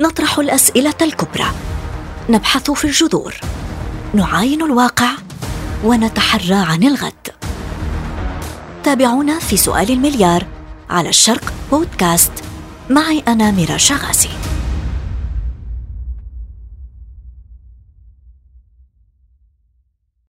نطرح الأسئلة الكبرى. نبحث في الجذور. نعاين الواقع. ونتحرى عن الغد. تابعونا في سؤال المليار على الشرق بودكاست. معي أنا ميرا شغاسي